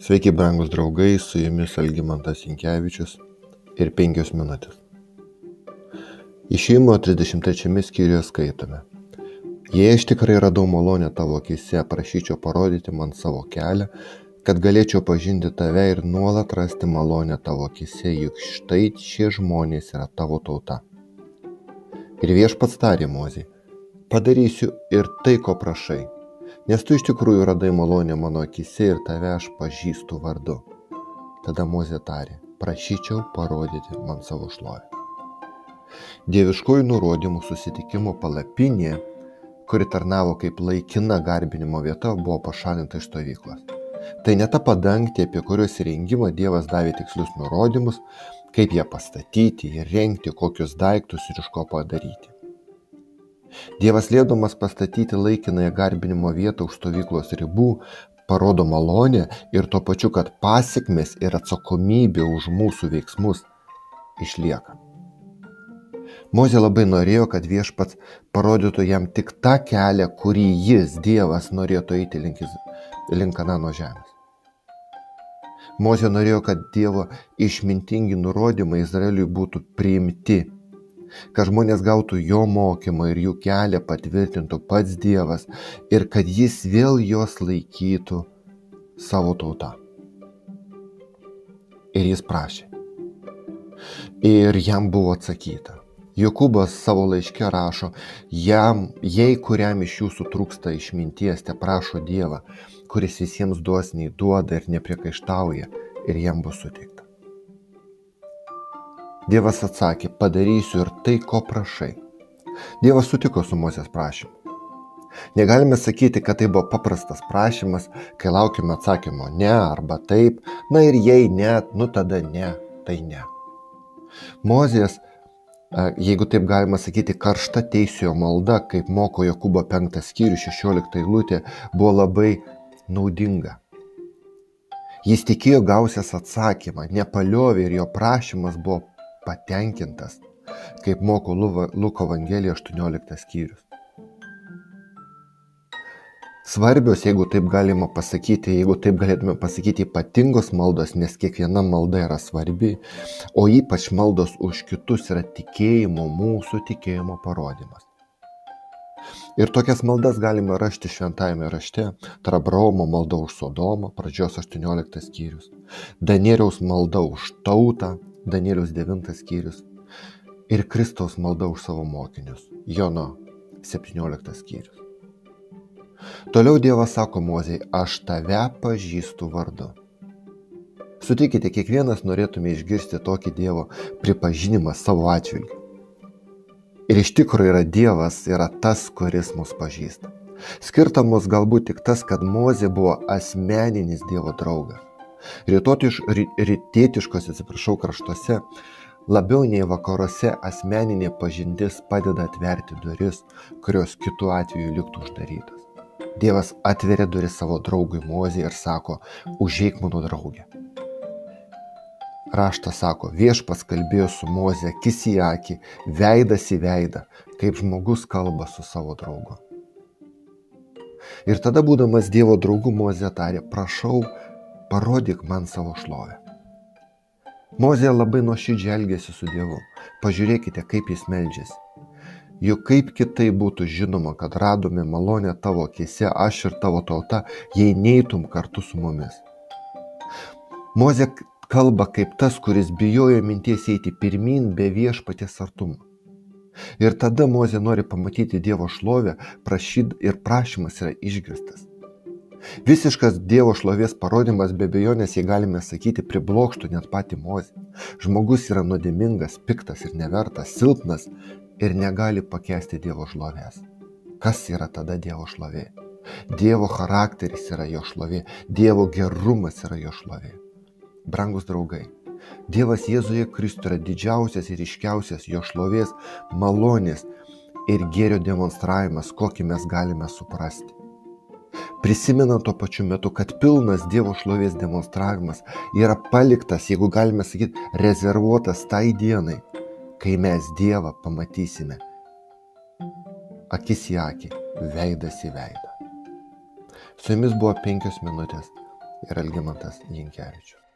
Sveiki, brangus draugai, su jumis Algymantas Inkevičius ir penkios minutės. Išėjimo 33 skyriuje skaitome. Jei aš tikrai radau malonę tavo akise, prašyčiau parodyti man savo kelią, kad galėčiau pažinti tave ir nuolat rasti malonę tavo akise, juk štai šie žmonės yra tavo tauta. Ir viešpats tarė mozį, padarysiu ir tai, ko prašai nes tu iš tikrųjų radai malonę mano akise ir tave aš pažįstu vardu. Tada Mozė tarė, prašyčiau parodyti man savo šlovę. Dieviškųjų nurodymų susitikimo palapinė, kuri tarnavo kaip laikina garbinimo vieta, buvo pašalinta iš stovyklos. Tai ne ta padangtė, apie kurios įrengimą Dievas davė tikslius nurodymus, kaip ją pastatyti, įrengti, kokius daiktus ir iš ko padaryti. Dievas lėdamas pastatyti laikinąją garbinimo vietą už stovyklos ribų, parodo malonę ir tuo pačiu, kad pasiekmes ir atsakomybė už mūsų veiksmus išlieka. Mozė labai norėjo, kad viešpats parodytų jam tik tą kelią, kurį jis, Dievas, norėtų eiti link Kanano žemės. Mozė norėjo, kad Dievo išmintingi nurodymai Izraeliui būtų priimti kad žmonės gautų jo mokymą ir jų kelią patvirtintų pats Dievas ir kad jis vėl juos laikytų savo tauta. Ir jis prašė. Ir jam buvo atsakyta. Jokūbas savo laiške rašo, jam, jei kuriam iš jūsų trūksta išminties, te prašo Dievą, kuris visiems duosniai duoda ir nepriekaištauja, ir jam bus suteikta. Dievas atsakė, padarysiu ir tai, ko prašai. Dievas sutiko su Mozės prašymu. Negalime sakyti, kad tai buvo paprastas prašymas, kai laukime atsakymo ne arba taip, na ir jei ne, nu tada ne, tai ne. Mozės, jeigu taip galima sakyti, karšta teisėjo malda, kaip moko Jokūbo 5 skyrių 16 eilutė, buvo labai naudinga. Jis tikėjo gausias atsakymą, nepaliovė ir jo prašymas buvo patenkintas, kaip moko Luko Evangelija 18 skyrius. Svarbios, jeigu taip galima pasakyti, jeigu taip galėtume pasakyti, ypatingos maldos, nes kiekviena malda yra svarbi, o ypač maldos už kitus yra tikėjimo, mūsų tikėjimo parodimas. Ir tokias maldas galime rašti šventajame rašte, Trabraumo malda už Sodomą, pradžios 18 skyrius, Danieliaus malda už tautą, Danielius 9 skyrius ir Kristaus malda už savo mokinius, Jono 17 skyrius. Toliau Dievas sako Mozei, aš tave pažįstu vardu. Sutikite, kiekvienas norėtume išgirsti tokį Dievo pripažinimą savo atžvilgiu. Ir iš tikrųjų yra Dievas, yra tas, kuris mus pažįsta. Skirta mus galbūt tik tas, kad Mozė buvo asmeninis Dievo draugas. Rytotiš, rytietiškose, atsiprašau, kraštuose labiau nei vakaruose asmeninė pažintis padeda atverti duris, kurios kitų atveju liktų uždarytos. Dievas atveria duris savo draugui Mozijai ir sako, užeik mano draugė. Raštas sako, viešpas kalbėjo su Moze akis į akį, veidas į veidą, kaip žmogus kalba su savo draugu. Ir tada, būdamas Dievo draugu, Moze tarė, prašau, parodyk man savo šlovę. Mozė labai nuoširdžiai elgėsi su Dievu. Pažiūrėkite, kaip jis meldžiasi. Juk kaip kitai būtų žinoma, kad radome malonę tavo akise, aš ir tavo tauta, jei neįtum kartu su mumis. Mozė kalba kaip tas, kuris bijojo minties eiti pirmin be viešpatės artumo. Ir tada Mozė nori pamatyti Dievo šlovę prašyd, ir prašymas yra išgirstas. Visiškas Dievo šlovės parodimas be bejonės, jei galime sakyti, priblokštų net patį mozį. Žmogus yra nuodėmingas, piktas ir nevertas, silpnas ir negali pakesti Dievo šlovės. Kas yra tada Dievo šlovė? Dievo charakteris yra jo šlovė, Dievo gerumas yra jo šlovė. Brangus draugai, Dievas Jėzuje Kristuje yra didžiausias ir iškiausias jo šlovės, malonės ir gėrio demonstravimas, kokį mes galime suprasti prisimenant tuo pačiu metu, kad pilnas Dievo šlovės demonstravimas yra paliktas, jeigu galime sakyti, rezervuotas tai dienai, kai mes Dievą pamatysime akis į akį, veidas į veidą. Su jumis buvo penkios minutės. ir Algimantas Jankievičius.